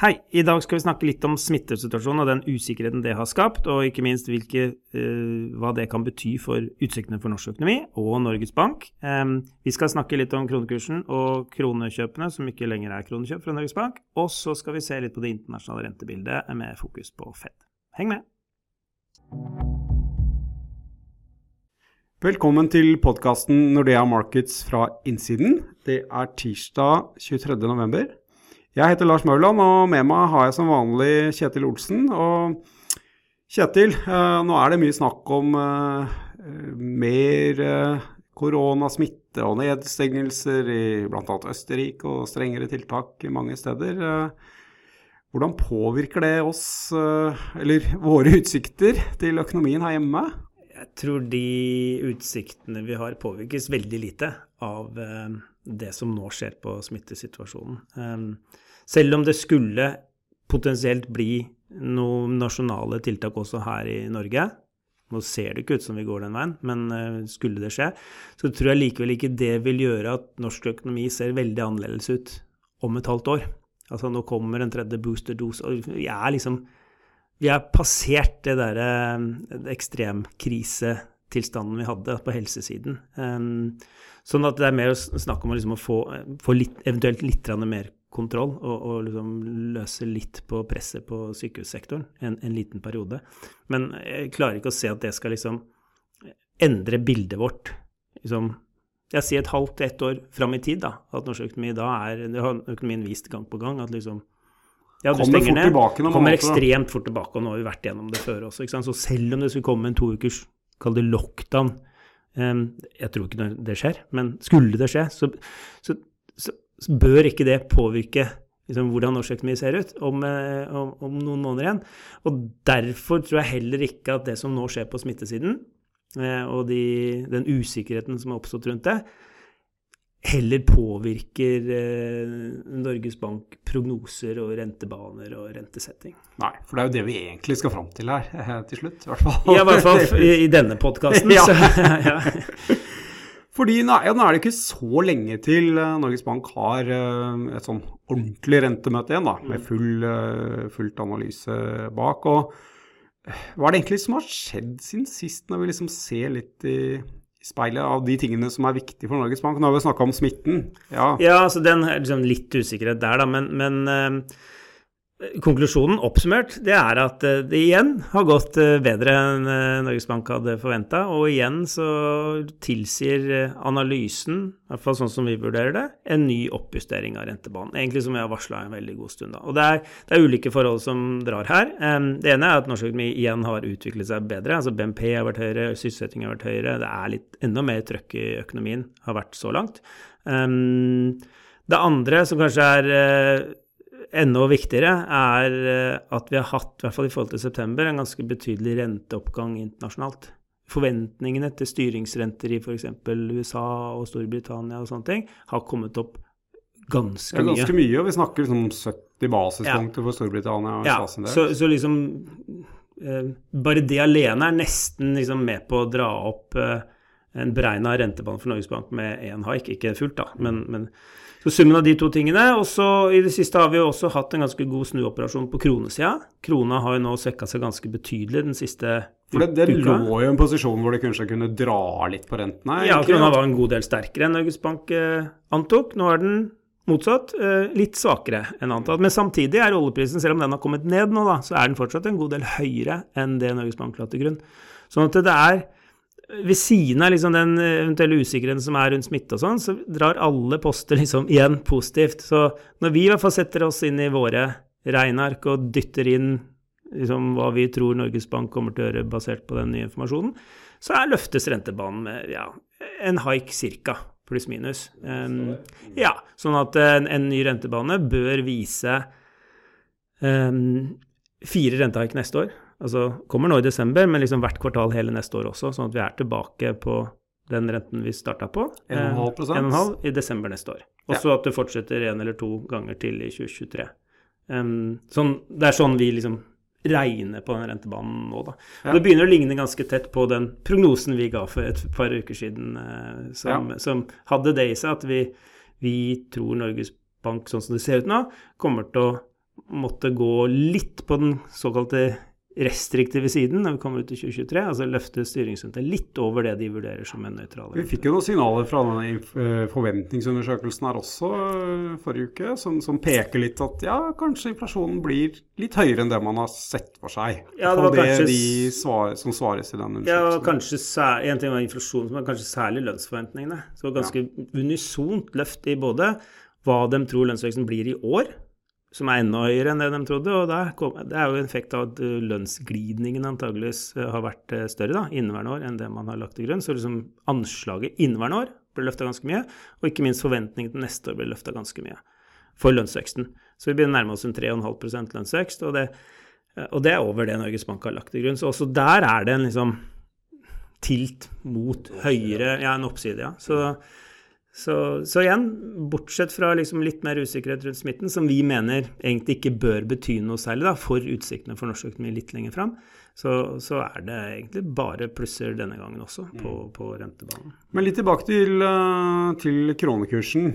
Hei, i dag skal vi snakke litt om smittesituasjonen og den usikkerheten det har skapt, og ikke minst hvilke, uh, hva det kan bety for utsiktene for norsk økonomi og Norges Bank. Um, vi skal snakke litt om kronekursen og kronekjøpene, som ikke lenger er kronekjøp fra Norges Bank. Og så skal vi se litt på det internasjonale rentebildet med fokus på Fed. Heng med! Velkommen til podkasten Nordea Markets fra innsiden. Det er tirsdag 23. november. Jeg heter Lars Mauland, og med meg har jeg som vanlig Kjetil Olsen. Og Kjetil, eh, nå er det mye snakk om eh, mer eh, koronasmitte og nedstengelser i bl.a. Østerrike og strengere tiltak mange steder. Hvordan påvirker det oss, eller våre utsikter til økonomien her hjemme? Jeg tror de utsiktene vi har, påvirkes veldig lite av det som nå skjer på smittesituasjonen. Ehm, selv om det skulle potensielt bli noen nasjonale tiltak også her i Norge, nå ser det ikke ut som vi går den veien, men eh, skulle det skje, så tror jeg likevel ikke det vil gjøre at norsk økonomi ser veldig annerledes ut om et halvt år. Altså nå kommer en tredje booster-dose, og vi er liksom Vi har passert det derre eh, ekstremkrisetilstanden vi hadde på helsesiden. Um, Sånn at det er mer snakk om å, liksom få, få litt, eventuelt litt mer kontroll, og, og liksom løse litt på presset på sykehussektoren en, en, liten periode. Men jeg klarer ikke å se at det skal liksom endre bildet vårt. Liksom, jeg sier et halvt til ett år fram i tid, da, at norsk økonomi da er Det har økonomien vist gang på gang at liksom ja, du kommer stenger ned, kommer ekstremt fort tilbake, og nå har vi vært gjennom det før også. Så selv om det skulle komme en to ukers, kall det lockdown, jeg tror ikke det skjer, men skulle det skje, så, så, så, så bør ikke det påvirke liksom, hvordan norsk økonomi ser ut om, eh, om, om, noen måneder igjen. Og derfor tror jeg heller ikke at det som nå skjer på smittesiden, eh, og de, den usikkerheten som har oppstått rundt det, heller påvirker eh, Norges Bank prognoser og rentebaner og rentesetting. Nei, for det er jo det vi egentlig skal fram til her eh, til slutt. I hvert fall, ja, i, hvert fall i, i denne podkasten. ja. ja. Fordi nå, ja, Nå er det ikke så lenge til uh, Norges Bank har eh, et sånn ordentlig rentemøte igjen, da, med full, uh, fullt analyse bak. og Hva er det egentlig som har skjedd siden sist, når vi liksom ser litt i speilet av de tingene som er viktige for Norges Bank. Nå har vi snakka om smitten. Ja, ja altså den er liksom litt usikkerhet der, da. Men, men uh, Konklusjonen oppsummert det er at eh, det igjen har gått eh, bedre enn eh, Norges Bank hadde forventa. Og igjen så tilsier analysen, i hvert fall sånn som vi vurderer det, en ny oppjustering av rentebanen. Egentlig som vi har varsla en veldig god stund. da. Og det er, det er, ulike forhold som drar her. Det ene er at norsk økonomi igjen har utviklet seg bedre. altså BNP har vært høyere, sysselsetting har vært høyere. Det er litt enda mer trøkk i økonomien, har vært så langt. Det andre som kanskje er enda viktigere er eh, at vi har hatt, i hvert fall i forhold til september, en ganske betydelig renteoppgang internasjonalt. Forventningene til styringsrenter i f.eks. USA og Storbritannia og sånne ting har kommet opp ganske mye. Ja, ganske mye, og vi snakker liksom 70 basispunkter ja. for Storbritannia og ja, USA sin Så, så liksom eh, Bare det alene er nesten liksom med på å dra opp eh, en beregna rentebane for Norges Bank med én haik, ikke fullt, da, men, men så summen av de to tingene. Og så i det siste har vi jo også hatt en ganske god snuoperasjon på kronesida. Krona har jo nå svekka seg ganske betydelig den siste. For det, det lå jo en posisjon hvor det kanskje kunne dra litt på rentene? Ja, krona var en god del sterkere enn Norges Bank eh, antok. Nå er den motsatt, eh, litt svakere enn antatt. Men samtidig er oljeprisen, selv om den har kommet ned nå, da, så er den fortsatt en god del høyere enn det Norges Bank la til grunn. Sånn at det er ved siden av liksom den eventuelle usikkerheten som er rundt smitte og sånn, så drar alle poster liksom igjen positivt. Så når vi i hvert fall setter oss inn i våre regneark og dytter inn liksom hva vi tror Norges Bank kommer til å gjøre basert på den nye informasjonen, så løftes rentebanen med ja, en haik cirka, pluss-minus. Um, ja, sånn at en, en, ny rentebane bør vise um, fire rentehaik neste år. Altså kommer nå i desember, men liksom hvert kvartal hele neste år også, sånn at vi er tilbake på den renten vi starta på. 1,5 eh, i desember neste år. Og så ja. at det fortsetter én eller to ganger til i 2023. Um, sånn, det er sånn vi liksom regner på den rentebanen nå, da. Ja. Det begynner å ligne ganske tett på den prognosen vi ga for et par uker siden, eh, som, ja. som, hadde det i seg at vi, vi tror Norges Bank, sånn som det ser ut nå, kommer til å måtte gå litt på den såkalte restriktive siden når vi kommer ut i 2023, altså løfte styringsrenta litt over det de vurderer som en nøytral Vi fikk jo noen signaler fra denne eh, forventningsundersøkelsen her også eh, forrige uke, som, som, peker litt at ja, kanskje inflasjonen blir litt høyere enn det man har sett for seg. Ja, det var det kanskje, de svar, som svares i den undersøkelsen. Ja, kanskje sær, en ting var inflasjonen, men kanskje særlig lønnsforventningene. Så det var ganske ja. unisont løft i både hva de tror lønnsveksten blir i år, som er enda høyere enn det de trodde. Og kom, det er jo en effekt av at eh, lønnsglidningen antageligvis eh, har vært eh, større da, inneværende år enn det man har lagt til grunn. Så liksom anslaget inneværende år ble løfta ganske mye, og ikke minst forventningen til neste år ble løfta ganske mye for lønnsveksten. Så vi begynner å nærme oss en 3,5% lønnsvekst, og det, og det, er over det Norges Bank har lagt til grunn. Så også der er det en liksom tilt mot høyere Ja, en oppside, ja. Så så, så, igjen, bortsett fra liksom litt mer usikkerhet rundt smitten, som vi mener egentlig ikke bør bety noe særlig da, for utsiktene for norsk økonomi litt lenger fram, så, så, er det egentlig bare plusser denne gangen også på, mm. på rentebanen. Men litt tilbake til, eh, til kronekursen.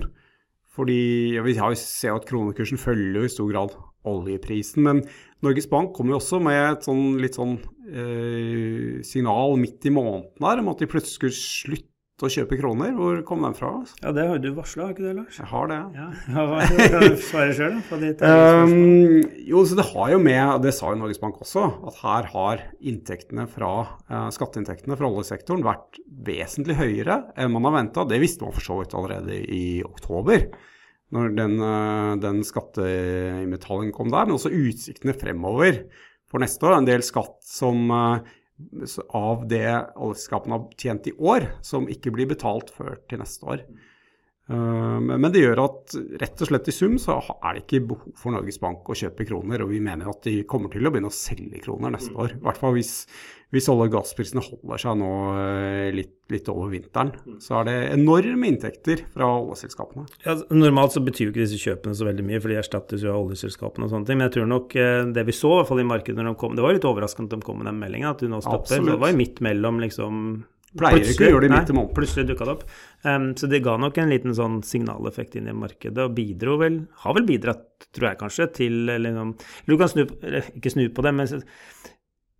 Fordi ja, Vi har jo sett at kronekursen følger jo i stor grad oljeprisen. Men Norges Bank kommer jo også med et sånn, litt sånn eh, signal midt i måneden her om at de plutselig skulle slutte å kjøpe kroner. Hvor kom den fra? Ja, Det har du varsla, har ikke det, Lars? Jeg har det. Ja, Hva kan du sjøl, da? Um, jo, så det har jo med, det sa jo Norges Bank også, at her har inntektene fra, uh, skatteinntektene fra oljesektoren vært vesentlig høyere enn man har venta. Det visste man for så vidt allerede i oktober, når den, uh, den skatteinnbetalingen kom der. Men også utsiktene fremover for neste år. En del skatt som uh, av det oljeselskapene har tjent i år, som ikke blir betalt før til neste år. Uh, men det gjør at rett og slett i sum så er det ikke behov for Norges Bank å kjøpe kroner, og vi mener at de kommer til å begynne å selge kroner neste år. I hvert fall hvis, hvis olje- og gassprisene holder seg nå eh, litt, litt, over vinteren, så er det enorme inntekter fra oljeselskapene. Ja, normalt så betyr jo ikke disse kjøpene så veldig mye, for de erstattes jo av oljeselskapene og sånne ting. Men jeg tror nok eh, det vi så i hvert fall i markedet når de kom, det var litt overraskende at de kom med den meldinga, at du nå stopper. Absolutt. Det var jo midt mellom liksom Pleier ikke å gjøre det midt i måneden. Plutselig dukka det opp. Um, så det ga nok en liten sånn signaleffekt inn i markedet, og bidro vel Har vel bidratt, tror jeg kanskje, til liksom Du kan snu ikke snu på det, men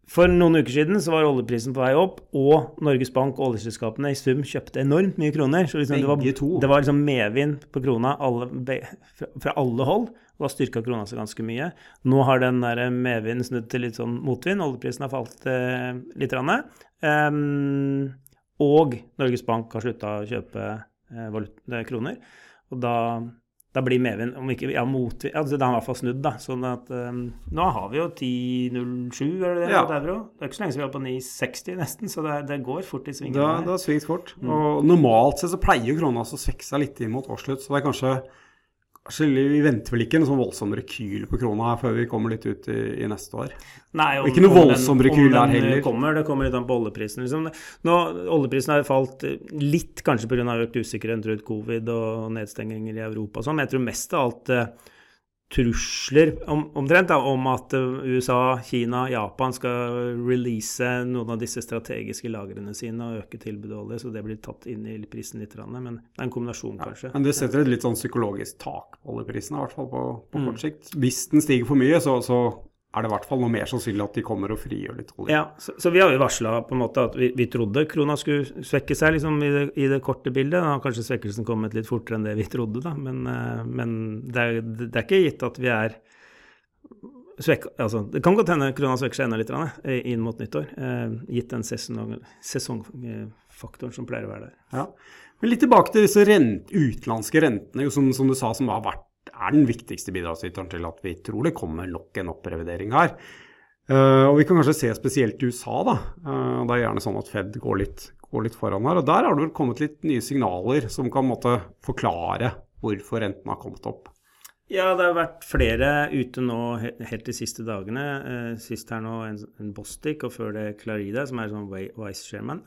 for noen uker siden så var oljeprisen på vei opp, og Norges Bank og oljeselskapene i sum kjøpte enormt mye kroner. Så liksom det, var, det, var, liksom medvind på krona alle, fra alle hold. Og da styrka krona seg ganske mye. Nå har den der medvinden snudd til litt sånn motvind. Oljeprisen har falt eh, litt. Um, og Norges Bank har slutta å kjøpe eh, kroner. Og da da blir medvind om ikke, ja, motvind ja, Det har i hvert fall snudd, da. sånn at um, Nå har vi jo 10,07 eller det det, ja. euro. Det er ikke så lenge siden vi var på 9,60 nesten, så det, det, går fort i svingene. Det, det har svingt fort. Mm. Og normalt sett så pleier krona å svekke seg litt inn mot årsslutt, så det er kanskje Altså, vi venter vel ikke en sånn voldsom rekyl på krona her før vi kommer litt ut i, i neste år? Nei, om, ikke noe voldsom rekyl der heller. Kommer, det kommer litt an på oljeprisen. Liksom. Nå, oljeprisen har falt litt kanskje pga. økt usikkerhet rundt covid og nedstenginger i Europa og sånn, men jeg tror mest av alt eh, trusler om, omtrent da, om at eh, USA, Kina, Japan skal release noen av disse strategiske lagrene sine og øke tilbudet olje, så det blir tatt inn i prisen litt. Men det er en kombinasjon, kanskje. Ja, men det setter et litt sånn psykologisk tak på oljeprisen, i hvert fall på, på mm. kort sikt. Hvis den stiger for mye, så, så er det i hvert fall noe mer sannsynlig at de kommer og frigjør litt olje. Ja, så, så vi har jo varsla at vi, vi, trodde krona skulle svekke seg liksom, i, det, i, det, korte bildet. Da har kanskje svekkelsen kommet litt fortere enn det vi trodde, da. Men, uh, men det, er, det, er, ikke gitt at vi er svekka altså, Det kan godt hende krona svekker seg enda litt rann, inn mot nyttår, eh, gitt den sesong, sesongfaktoren som pleier å være der. Ja. Men litt tilbake til disse rent, utenlandske rentene, som, som, du sa, som har vært er den viktigste bidragsyteren til at vi tror det kommer nok en opprevidering her. Uh, og Vi kan kanskje se spesielt i USA. da. Uh, det er gjerne sånn at Fed går litt, går litt, foran her. og Der har det vel kommet litt nye signaler som kan måtte, forklare hvorfor renten har kommet opp. Ja, det har vært flere ute nå helt de siste dagene. Uh, sist her nå en, en Bostic, og før det Clarida, som er sånn vice chairman.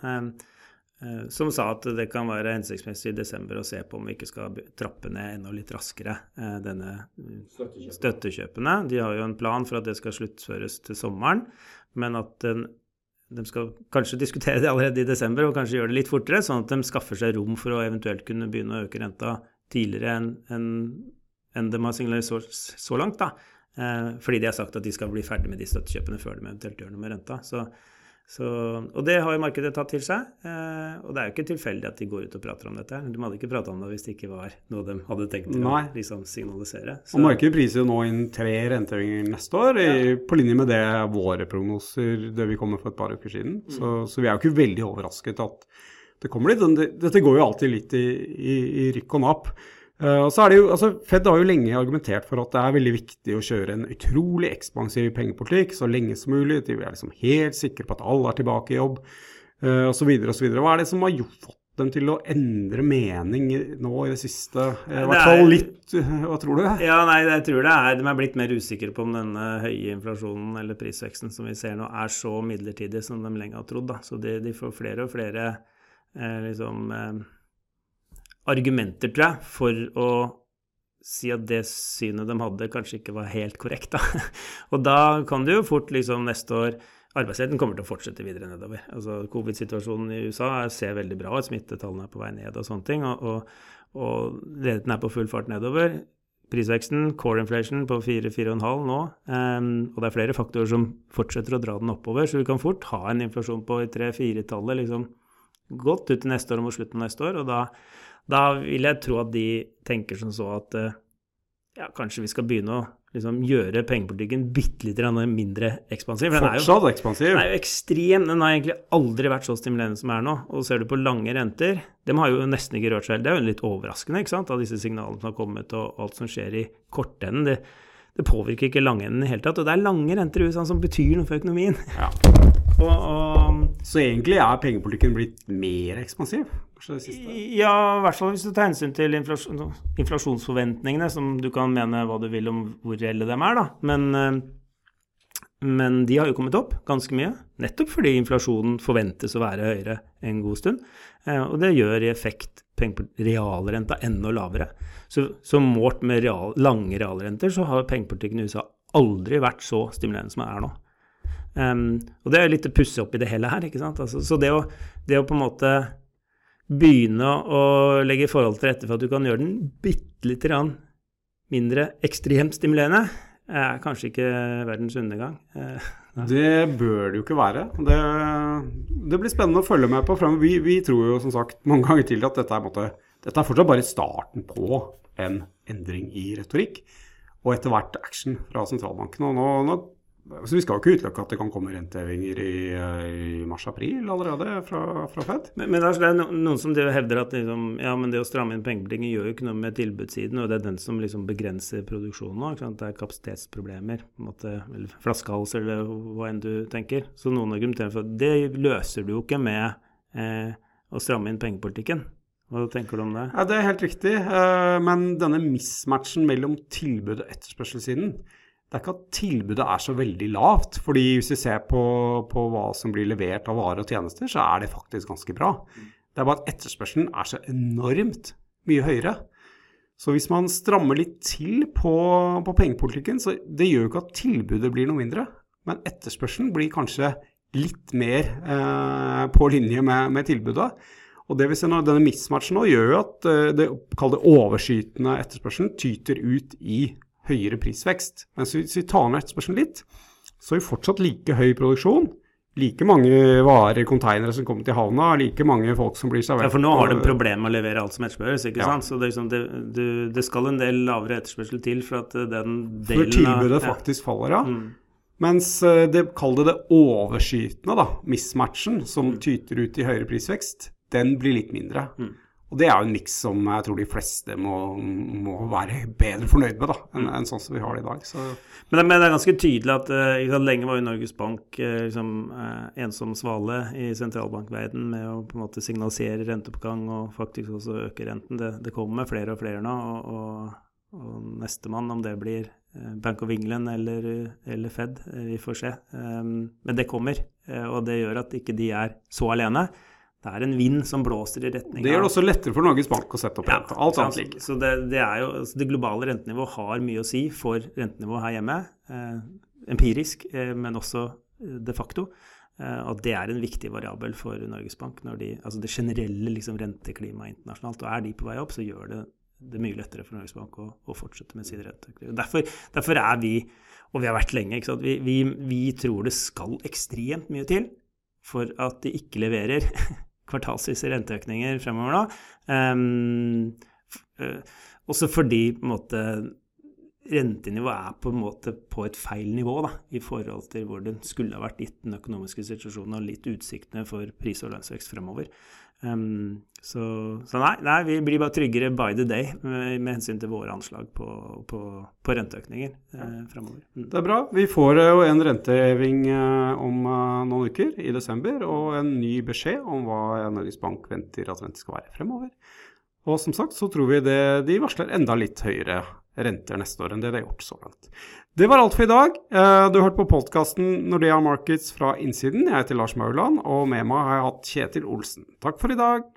Eh, som sa at det kan være hensiktsmessig i desember å se på om vi ikke skal trappe ned enda litt raskere eh, denne eh, støttekjøpene. De har jo en plan for at det skal sluttføres til sommeren, men at den, de skal kanskje diskutere det allerede i desember og kanskje gjøre det litt fortere, sånn at de skaffer seg rom for å eventuelt kunne begynne å øke renta tidligere enn en, en de har signalisert så, så langt. da. Eh, fordi de har sagt at de skal bli ferdig med de støttekjøpene før de eventuelt gjør noe med renta. Så, så, og det har jo markedet tatt til seg. Eh, og det er jo ikke tilfeldig at de går ut og prater om dette. De hadde ikke prata om det hvis det ikke var noe de hadde tenkt å liksom, signalisere. Så. Og markedet priser jo nå inn tre renteøkninger neste år, ja. i, på linje med det våre prognoser det vi kom med for et par uker siden. Mm. Så, så, vi er jo ikke veldig overrasket at det kommer litt. Dette går jo alltid litt i, i, i rykk og napp. Uh, og så er det jo, altså Fed har jo lenge argumentert for at det er veldig viktig å kjøre en utrolig ekspansiv pengepolitikk så lenge som mulig. De er liksom helt sikre på at alle er tilbake i jobb uh, osv. osv. Hva er det som har gjort, fått dem til å endre mening nå i det siste? I hvert fall litt, hva tror du? Ja, nei, jeg tror det er, De er blitt mer usikre på om denne høye inflasjonen eller prisveksten som vi ser nå, er så midlertidig som de lenge har trodd. Da. Så de, de får flere og flere eh, liksom eh, argumenter, tror jeg, for å si at det synet de hadde, kanskje ikke var helt korrekt. Da. Og da kan det jo fort liksom neste år Arbeidsledigheten kommer til å fortsette videre nedover. Altså Covid-situasjonen i USA ser veldig bra ut, smittetallene er på vei ned og sånne ting. Og, og, og ledigheten er på full fart nedover. Prisveksten, core inflation, på 4-4,5 nå. Um, og det er flere faktorer som fortsetter å dra den oppover, så vi kan fort ha en inflasjon på 3-4-tallet liksom godt ut til neste år og mot slutten av neste år. og da da vil jeg tro at de tenker som så at eh, ja, kanskje vi skal begynne å liksom, gjøre pengepolitikken bitte litt mindre ekspansiv. Den er jo, ekspansiv? Den er jo ekstrem. Den har egentlig aldri vært så stimulerende som er nå. Og ser du på lange renter, de har jo nesten ikke rørt seg helt. Det er jo litt overraskende ikke sant, av disse signalene som har kommet, og alt som skjer i kortenden. Det, det påvirker ikke langenden i det hele tatt. Og det er lange renter i USA som betyr noe for økonomien. Ja. Og, og, så egentlig er pengepolitikken blitt mer ekspansiv? Ja, i hvert fall hvis du tar hensyn til inflasjon, inflasjonsforventningene, som du kan mene hva du vil om hvor reelle de er, da. Men, eh, men, de har jo kommet opp ganske mye, nettopp fordi inflasjonen forventes å være høyere en god stund. Eh, og det gjør i effekt realrenta enda lavere. Så, så målt med real, lange realrenter så har pengepolitikken i USA aldri vært så stimulerende som den er nå. Um, og det er jo litt å pusse opp i det hele her. ikke sant? Altså, så det å, det å, på en måte begynne å legge forhold til rette for at du kan gjøre den bitte lite grann mindre ekstremt stimulerende, er kanskje ikke verdens undergang. Uh, det bør det jo ikke være. Det, det, blir spennende å følge med på. Vi, vi, tror jo som sagt mange ganger til at dette er, måte, dette er fortsatt bare starten på en endring i retorikk. Og etter hvert action fra sentralbanken. Og nå, nå så Vi skal jo ikke utelukke at det kan komme rentehevinger i, i mars-april allerede fra, fra Fed. Men, men det er noen som hevder at liksom, ja, men det å stramme inn pengepolitikken gjør jo ikke noe med tilbudssiden, og det er den som liksom begrenser produksjonen nå. Det er kapasitetsproblemer, måte, eller flaskehals eller hva enn du tenker. Så noen argumenterer for at det løser du jo ikke med eh, å stramme inn pengepolitikken. Hva tenker du om det? Ja, Det er helt riktig, eh, men denne mismatchen mellom tilbud og etterspørselssiden det er ikke at tilbudet er så veldig lavt. fordi hvis vi ser på, på, hva som blir levert av varer og tjenester, så er det faktisk ganske bra. Det er bare at etterspørselen er så enormt mye høyere. Så hvis man strammer litt til på, på pengepolitikken, så det gjør jo ikke at tilbudet blir noe mindre. Men etterspørselen blir kanskje litt mer eh, på linje med, med, tilbudet. Og det vi ser nå, Denne mismatchen nå gjør jo at eh, det, det overskytende etterspørselen tyter ut i høyere prisvekst. Mens hvis vi tar ned etterspørselen litt, så har vi fortsatt like høy produksjon. Like mange varer, konteinere som kommer til havna, like mange folk som blir servert. Ja, For nå har de problemer med å levere alt som etterspørres, ikke ja. sant. Så det, liksom, det, du, det, skal en del lavere etterspørsel til for at den delen For tilbudet av, faktisk faller, ja. Mm. Mens eh, det, kall det det overskytende, da, mismatchen, som mm. tyter ut i høyere prisvekst, den blir litt mindre. Mm. Og det er jo en miks som jeg tror de fleste må, må være bedre fornøyd med da, enn en sånn som vi har det i dag. Men det, men, det, er ganske tydelig at uh, lenge var jo Norges Bank uh, liksom, uh, ensom svale i sentralbankverden med å på en måte signalisere renteoppgang og faktisk også øke renten. Det, det kommer flere og flere nå. og, og, og nestemann, om det blir Bank of England eller, eller Fed, vi får se. Men det kommer, og det gjør at ikke de er så alene det er en vind som blåser i retning Det gjør det også lettere for Norges Bank å sette opp renta. Ja, alt annet ligger. Så det, det, er jo, altså det globale rentenivået har mye å si for rentenivået her hjemme. Eh, empirisk, eh, men også eh, de facto. Eh, og det er en viktig variabel for Norges Bank. Når de, altså det generelle liksom, renteklimaet internasjonalt. Og er de på vei opp, så gjør det det mye lettere for Norges Bank å, å fortsette med sin renteklima. Derfor, derfor, er vi, og vi har vært lenge, vi, vi, vi, tror det skal ekstremt mye til for at de ikke leverer kvartalsvise renteøkninger fremover nå. Um, også fordi måte, rentenivået er på en måte på et feil nivå da, i forhold til hvor den skulle ha vært gitt den økonomiske situasjonen og litt utsiktene for pris- og lønnsvekst fremover. Um, så, så nei, nei, vi blir bare tryggere by the day med, med hensyn til våre anslag på, på, på renteøkninger eh, fremover. Mm. Det er bra. Vi får jo en renteheving eh, om eh, noen uker, i desember, og en ny beskjed om hva Norges Bank venter at rente skal være fremover. Og som sagt så tror vi det, de varsler enda litt høyere renter neste år enn det de har gjort så langt. Det var alt for i dag. Eh, du har hørt på podkasten Nordea Markets fra innsiden. Jeg heter Lars Mauland, og med meg har jeg hatt Kjetil Olsen. Takk for i dag.